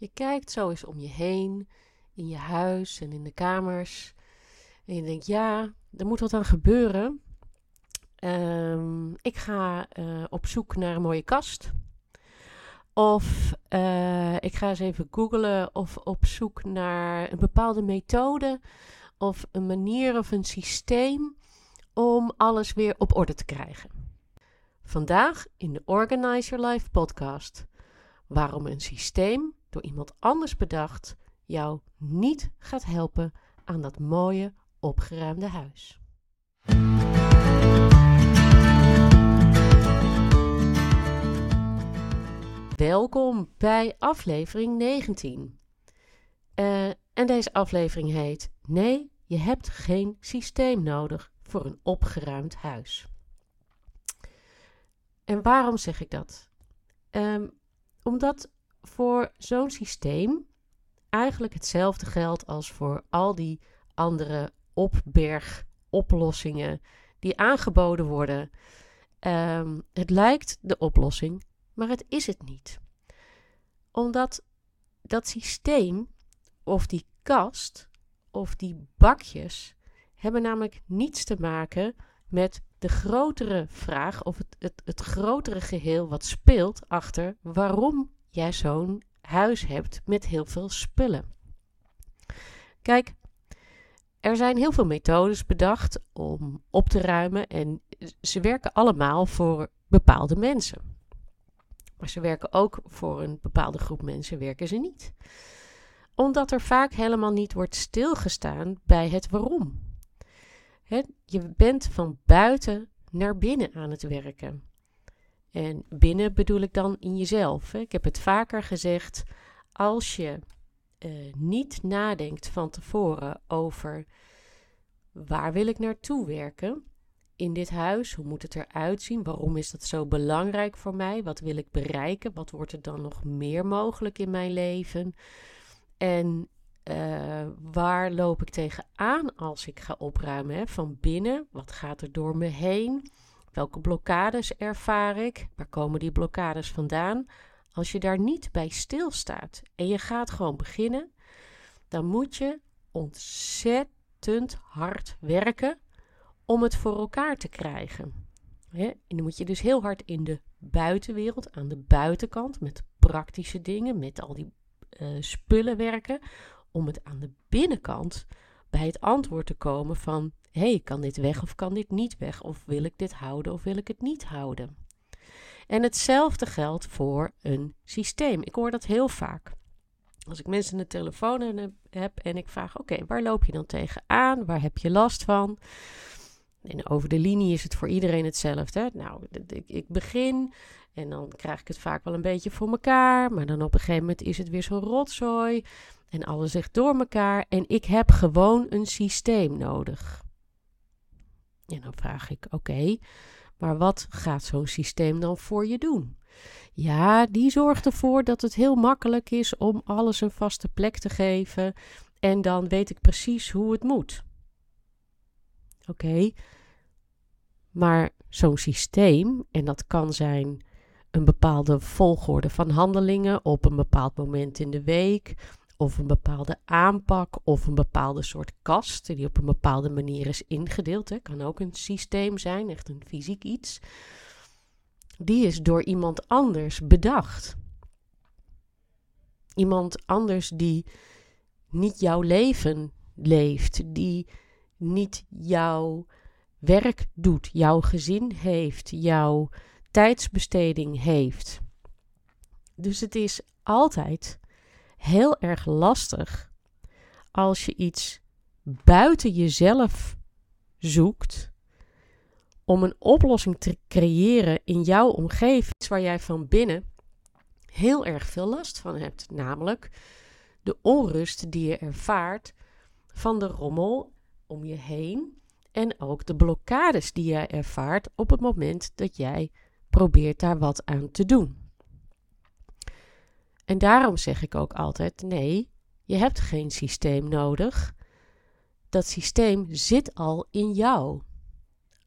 Je kijkt zo eens om je heen, in je huis en in de kamers. En je denkt, ja, er moet wat aan gebeuren. Ehm, ik ga uh, op zoek naar een mooie kast. Of uh, ik ga eens even googlen of op zoek naar een bepaalde methode of een manier of een systeem om alles weer op orde te krijgen. Vandaag in de Organize Your Life podcast. Waarom een systeem door iemand anders bedacht jou niet gaat helpen aan dat mooie opgeruimde huis. Welkom bij aflevering 19. Uh, en deze aflevering heet Nee, je hebt geen systeem nodig voor een opgeruimd huis. En waarom zeg ik dat? Um, omdat voor zo'n systeem eigenlijk hetzelfde geldt als voor al die andere opbergoplossingen die aangeboden worden. Um, het lijkt de oplossing, maar het is het niet. Omdat dat systeem of die kast of die bakjes hebben namelijk niets te maken met de grotere vraag of het, het grotere geheel wat speelt achter waarom jij zo'n huis hebt met heel veel spullen. Kijk, er zijn heel veel methodes bedacht om op te ruimen en ze werken allemaal voor bepaalde mensen. Maar ze werken ook voor een bepaalde groep mensen, werken ze niet. Omdat er vaak helemaal niet wordt stilgestaan bij het waarom. je bent van buiten naar binnen aan het werken. En binnen bedoel ik dan in jezelf. Hè. Ik heb het vaker gezegd, als je uh, niet nadenkt van tevoren over waar wil ik naartoe werken in dit huis, hoe moet het eruit zien, waarom is dat zo belangrijk voor mij, wat wil ik bereiken, wat wordt er dan nog meer mogelijk in mijn leven en uh, waar loop ik tegenaan als ik ga opruimen hè? van binnen, wat gaat er door me heen. Welke blokkades ervaar ik? Waar komen die blokkades vandaan? Als je daar niet bij stilstaat en je gaat gewoon beginnen, dan moet je ontzettend hard werken om het voor elkaar te krijgen. en dan moet je dus heel hard in de buitenwereld, aan de buitenkant, met praktische dingen, met al die uh, spullen werken, om het aan de binnenkant bij het antwoord te komen van hey, kan dit weg of kan dit niet weg? Of wil ik dit houden of wil ik het niet houden? En hetzelfde geldt voor een systeem. Ik hoor dat heel vaak. Als ik mensen de telefoon heb en ik vraag: Oké, waar loop je dan tegenaan? Waar heb je last van? En over de linie is het voor iedereen hetzelfde. Nou, ik, begin en dan krijg ik het vaak wel een beetje voor elkaar. Maar dan op een gegeven moment is het weer zo'n rotzooi. En alles zegt door elkaar. En ik heb gewoon een systeem nodig. En dan vraag ik: oké, maar wat gaat zo'n systeem dan voor je doen? Ja, die zorgt ervoor dat het heel makkelijk is om alles een vaste plek te geven. En dan weet ik precies hoe het moet. Oké, maar zo'n systeem, en dat kan zijn een bepaalde volgorde van handelingen op een bepaald moment in de week, of een bepaalde aanpak of een bepaalde soort kast die op een bepaalde manier is ingedeeld. Hè. Kan ook een systeem zijn, echt een fysiek iets. Die is door iemand anders bedacht. Iemand anders die niet jouw leven leeft, die niet jouw werk doet, jouw gezin heeft, jouw tijdsbesteding heeft. Dus het is altijd heel erg lastig als je iets buiten jezelf zoekt om een oplossing te creëren in jouw omgeving waar jij van binnen heel erg veel last van hebt, namelijk de onrust die je ervaart van de rommel om je heen en ook de blokkades die jij ervaart op het moment dat jij probeert daar wat aan te doen. En daarom zeg ik ook altijd: nee, je hebt geen systeem nodig. Dat systeem zit al in jou.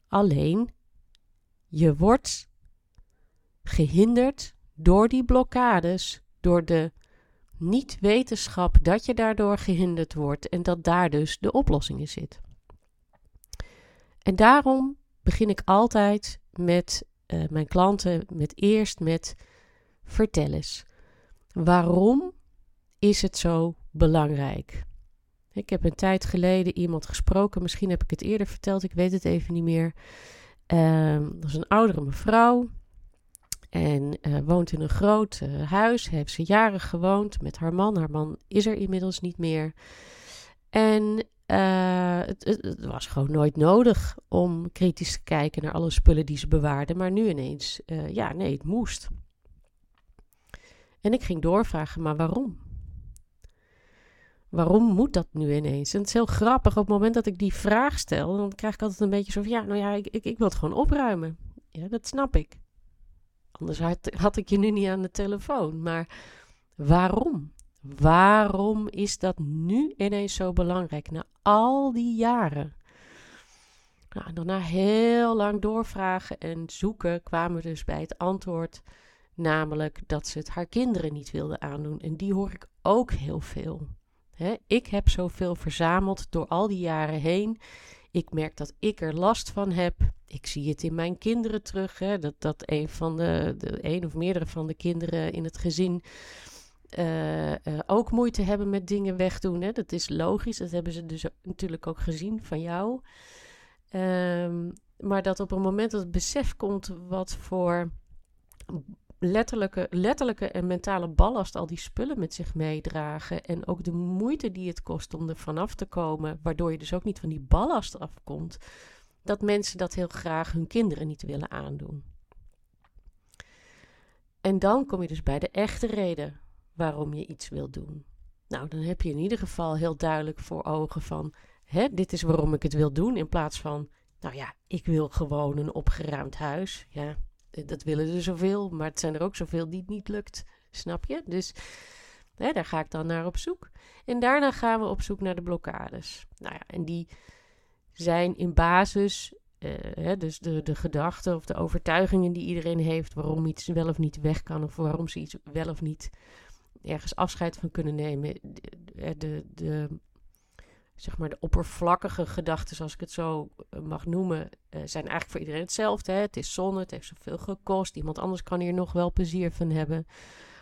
Alleen je wordt gehinderd door die blokkades, door de niet wetenschap dat je daardoor gehinderd wordt en dat daar dus de oplossing in zit. En daarom begin ik altijd met uh, mijn klanten, met eerst met vertel eens. Waarom is het zo belangrijk? Ik heb een tijd geleden iemand gesproken, misschien heb ik het eerder verteld, ik weet het even niet meer. Uh, dat is een oudere mevrouw. En uh, woont in een groot uh, huis. Heeft ze jaren gewoond met haar man. Haar man is er inmiddels niet meer. En uh, het, het, was gewoon nooit nodig om kritisch te kijken naar alle spullen die ze bewaarde. Maar nu ineens, ja, nee, het moest. En ik ging doorvragen, maar waarom? Waarom moet dat nu ineens? En het is heel grappig, op het moment dat ik die vraag stel, dan krijg ik altijd een beetje zo van, ja, nou ja, ik, ik, ik wil het gewoon opruimen. Ja, dat snap ik. Anders had, had ik je nu niet aan de telefoon. Maar waarom? Waarom is dat nu ineens zo belangrijk na al die jaren? Nou, daarna heel lang doorvragen en zoeken kwamen we dus bij het antwoord, namelijk dat ze het haar kinderen niet wilde aandoen. En die hoor ik ook heel veel. ik heb zoveel verzameld door al die jaren heen. Ik merk dat ik er last van heb. Ik zie het in mijn kinderen terug. Dat, dat een van de, de een of meerdere van de kinderen in het gezin uh, uh, ook moeite hebben met dingen wegdoen. Hè. Dat is logisch. Dat hebben ze dus natuurlijk ook gezien van jou. Um, maar dat op een moment dat het besef komt wat voor letterlijke, letterlijke en mentale ballast al die spullen met zich meedragen. En ook de moeite die het kost om er vanaf te komen, waardoor je dus ook niet van die ballast afkomt. Dat mensen dat heel graag hun kinderen niet willen aandoen. En dan kom je dus bij de echte reden waarom je iets wil doen. Nou, dan heb je in ieder geval heel duidelijk voor ogen van, hè, dit is waarom ik het wil doen, in plaats van, nou ja, ik wil gewoon een opgeruimd huis. Ja, dat willen er zoveel, maar het zijn er ook zoveel die het niet lukt. Snap je? Dus hè, daar ga ik dan naar op zoek. En daarna gaan we op zoek naar de blokkades. Nou ja, en die zijn in basis, uh, hè, dus de, de gedachten of de overtuigingen die iedereen heeft, waarom iets wel of niet weg kan, of waarom ze iets wel of niet ergens afscheid van kunnen nemen. De, de, de zeg maar de oppervlakkige gedachten, zoals ik het zo eh, mag noemen, uh, zijn eigenlijk voor iedereen hetzelfde. Hè? Het is zonne, het heeft zoveel gekost. Iemand anders kan hier nog wel plezier van hebben.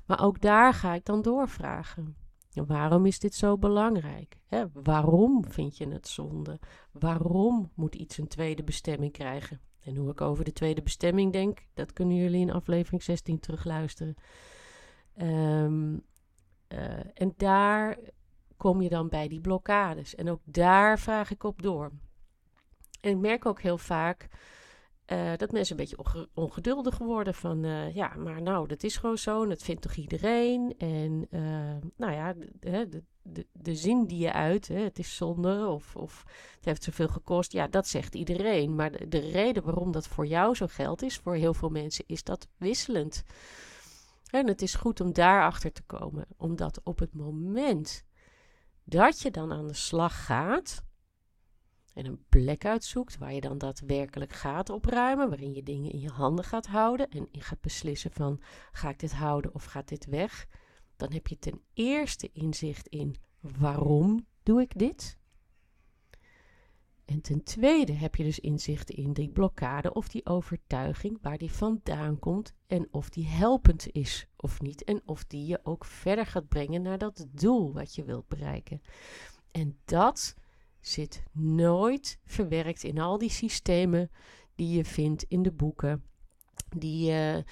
Maar ook daar ga ik dan doorvragen. Waarom is dit zo belangrijk? Hè? Waarom vind je het zonde? Waarom moet iets een tweede bestemming krijgen? En hoe ik over de tweede bestemming denk, dat kunnen jullie in aflevering 16 terugluisteren. Um, en daar kom je dan bij die blokkades. En ook daar vraag ik op door. En ik merk ook heel vaak uh, dat mensen een beetje ongeduldig worden van, uh, ja, maar nou, dat is gewoon zo en dat vindt toch iedereen. En uh, nou ja, de, de, de, de, zin die je uit, hè, het is zonde of, of het heeft zoveel gekost, ja, dat zegt iedereen. Maar de, de reden waarom dat voor jou zo geldt is, voor heel veel mensen, is dat wisselend. En het is goed om daarachter te komen, omdat op het moment dat je dan aan de slag gaat en een plek uitzoekt waar je dan daadwerkelijk gaat opruimen, waarin je dingen in je handen gaat houden en je gaat beslissen van ga ik dit houden of gaat dit weg, dan heb je ten eerste inzicht in waarom doe ik dit? En ten tweede heb je dus inzicht in die blokkade of die overtuiging waar die vandaan komt en of die helpend is of niet en of die je ook verder gaat brengen naar dat doel wat je wilt bereiken. En dat zit nooit verwerkt in al die systemen die je vindt in de boeken. Die uh, uh,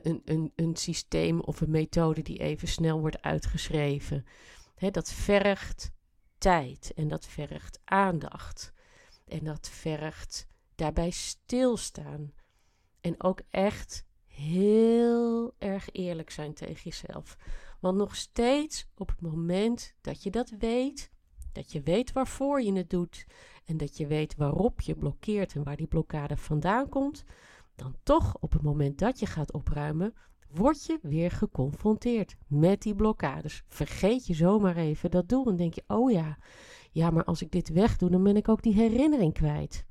een, een, een systeem of een methode die even snel wordt uitgeschreven. Dat vergt tijd en dat vergt aandacht. En dat vergt daarbij stilstaan. En ook echt heel erg eerlijk zijn tegen jezelf. Want nog steeds op het moment dat je dat weet, dat je weet waarvoor je het doet en dat je weet waarop je blokkeert en waar die blokkade vandaan komt, dan toch op het moment dat je gaat opruimen, word je weer geconfronteerd met die blokkades. Vergeet je zomaar even dat doel en denk je: oh ja, ja, maar als ik dit wegdoe, dan ben ik ook die herinnering kwijt.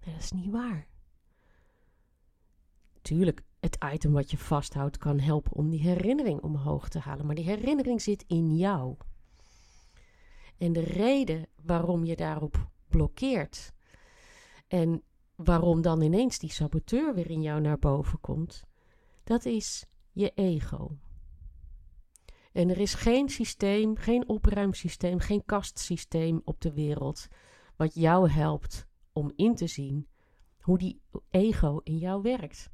dat is niet waar. Tuurlijk, het item wat je vasthoudt kan helpen om die herinnering omhoog te halen. Maar die herinnering zit in jou. En de reden waarom je daarop blokkeert en waarom dan ineens die saboteur weer in jou naar boven komt, dat is je ego. En er is geen systeem, geen opruimsysteem, geen kastsysteem op de wereld wat jou helpt om in te zien hoe die ego in jou werkt.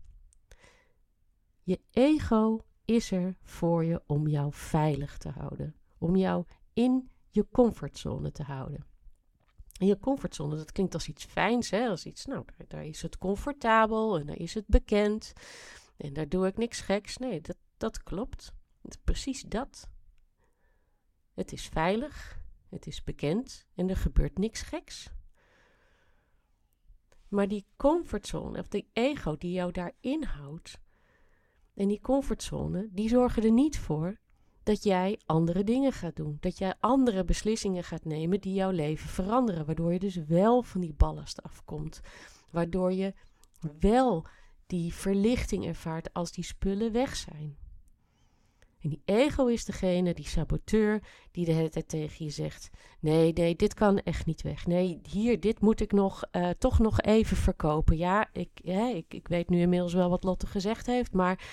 Je ego is er voor je om jou veilig te houden, om jou in je comfortzone te houden. En je comfortzone, dat klinkt als iets fijns, hè? als iets, nou, daar, daar is het comfortabel en daar is het bekend en daar doe ik niks geks. Nee, dat, dat klopt. Precies dat. Het is veilig, het is bekend en er gebeurt niks geks. Maar die comfortzone, of die ego die jou daarin houdt, en die comfortzone, die zorgen er niet voor dat jij andere dingen gaat doen. Dat jij andere beslissingen gaat nemen die jouw leven veranderen. Waardoor je dus wel van die ballast afkomt. Waardoor je wel die verlichting ervaart als die spullen weg zijn. En die ego is degene, die saboteur, die de hele tijd tegen je zegt: Nee, nee, dit kan echt niet weg. Nee, hier, dit moet ik nog, uh, toch nog even verkopen. Ja, ik, ik, ik weet nu inmiddels wel wat Lotte gezegd heeft, maar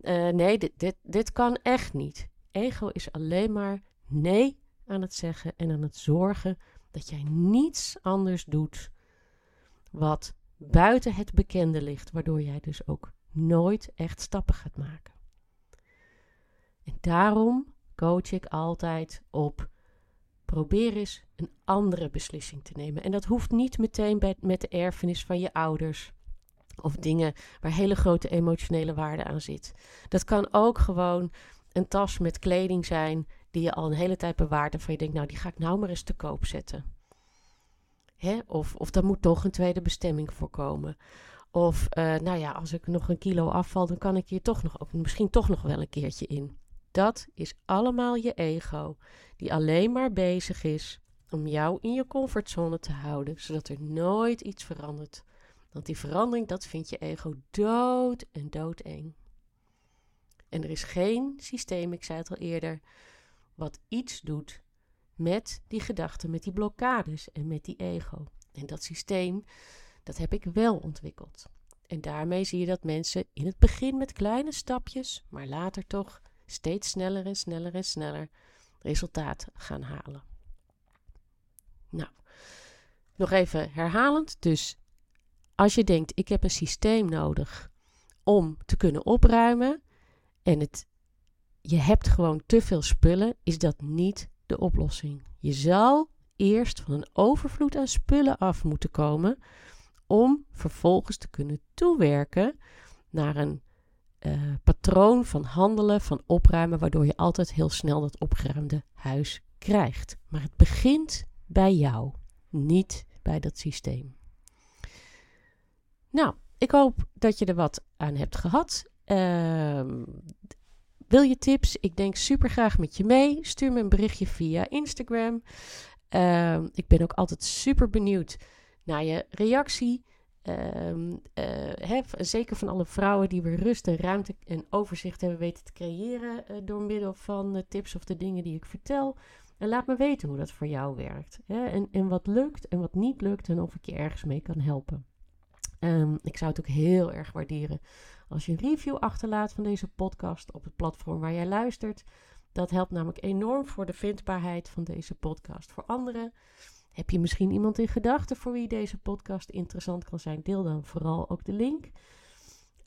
uh, nee, dit, dit, dit kan echt niet. Ego is alleen maar nee aan het zeggen en aan het zorgen dat jij niets anders doet wat buiten het bekende ligt, waardoor jij dus ook nooit echt stappen gaat maken. En daarom coach ik altijd op probeer eens een andere beslissing te nemen. En dat hoeft niet meteen met de erfenis van je ouders of dingen waar hele grote emotionele waarde aan zit. Dat kan ook gewoon een tas met kleding zijn die je al een hele tijd bewaart en van je denkt, nou die ga ik nou maar eens te koop zetten. Hè? Of, of daar moet toch een tweede bestemming voor komen. Of uh, nou ja, als ik nog een kilo afval, dan kan ik hier toch nog ook misschien toch nog wel een keertje in. Dat is allemaal je ego, die alleen maar bezig is om jou in je comfortzone te houden, zodat er nooit iets verandert. Want die verandering, dat vindt je ego dood en doodeng. En er is geen systeem, ik zei het al eerder, wat iets doet met die gedachten, met die blokkades en met die ego. En dat systeem, dat heb ik wel ontwikkeld. En daarmee zie je dat mensen in het begin met kleine stapjes, maar later toch steeds sneller en sneller en sneller resultaat gaan halen. Nou, nog even herhalend. Dus als je denkt, ik heb een systeem nodig om te kunnen opruimen en het, je hebt gewoon te veel spullen, is dat niet de oplossing. Je zal eerst van een overvloed aan spullen af moeten komen om vervolgens te kunnen toewerken naar een uh, patroon van handelen, van opruimen, waardoor je altijd heel snel dat opgeruimde huis krijgt. Maar het begint bij jou, niet bij dat systeem. Nou, ik hoop dat je er wat aan hebt gehad. Uh, wil je tips? Ik denk super graag met je mee. Stuur me een berichtje via Instagram. Uh, ik ben ook altijd super benieuwd naar je reactie. Um, zeker van alle vrouwen die weer rust en ruimte en overzicht hebben weten te creëren uh, door middel van uh, tips of de dingen die ik vertel. En laat me weten hoe dat voor jou werkt. En, en wat lukt en wat niet lukt en of ik je ergens mee kan helpen. Um, ik zou het ook heel erg waarderen als je een review achterlaat van deze podcast op het platform waar jij luistert. Dat helpt namelijk enorm voor de vindbaarheid van deze podcast voor anderen. Heb je misschien iemand in gedachten voor wie deze podcast interessant kan zijn? Deel dan vooral ook de link.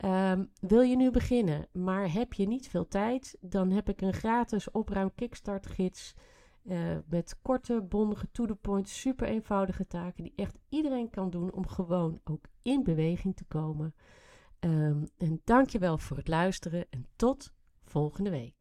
Um, wil je nu beginnen, maar heb je niet veel tijd? Dan heb ik een gratis opruim kickstart gids. Uh, met korte, bondige, to the point, super eenvoudige taken die echt iedereen kan doen om gewoon ook in beweging te komen. Um, en dankjewel voor het luisteren en tot volgende week.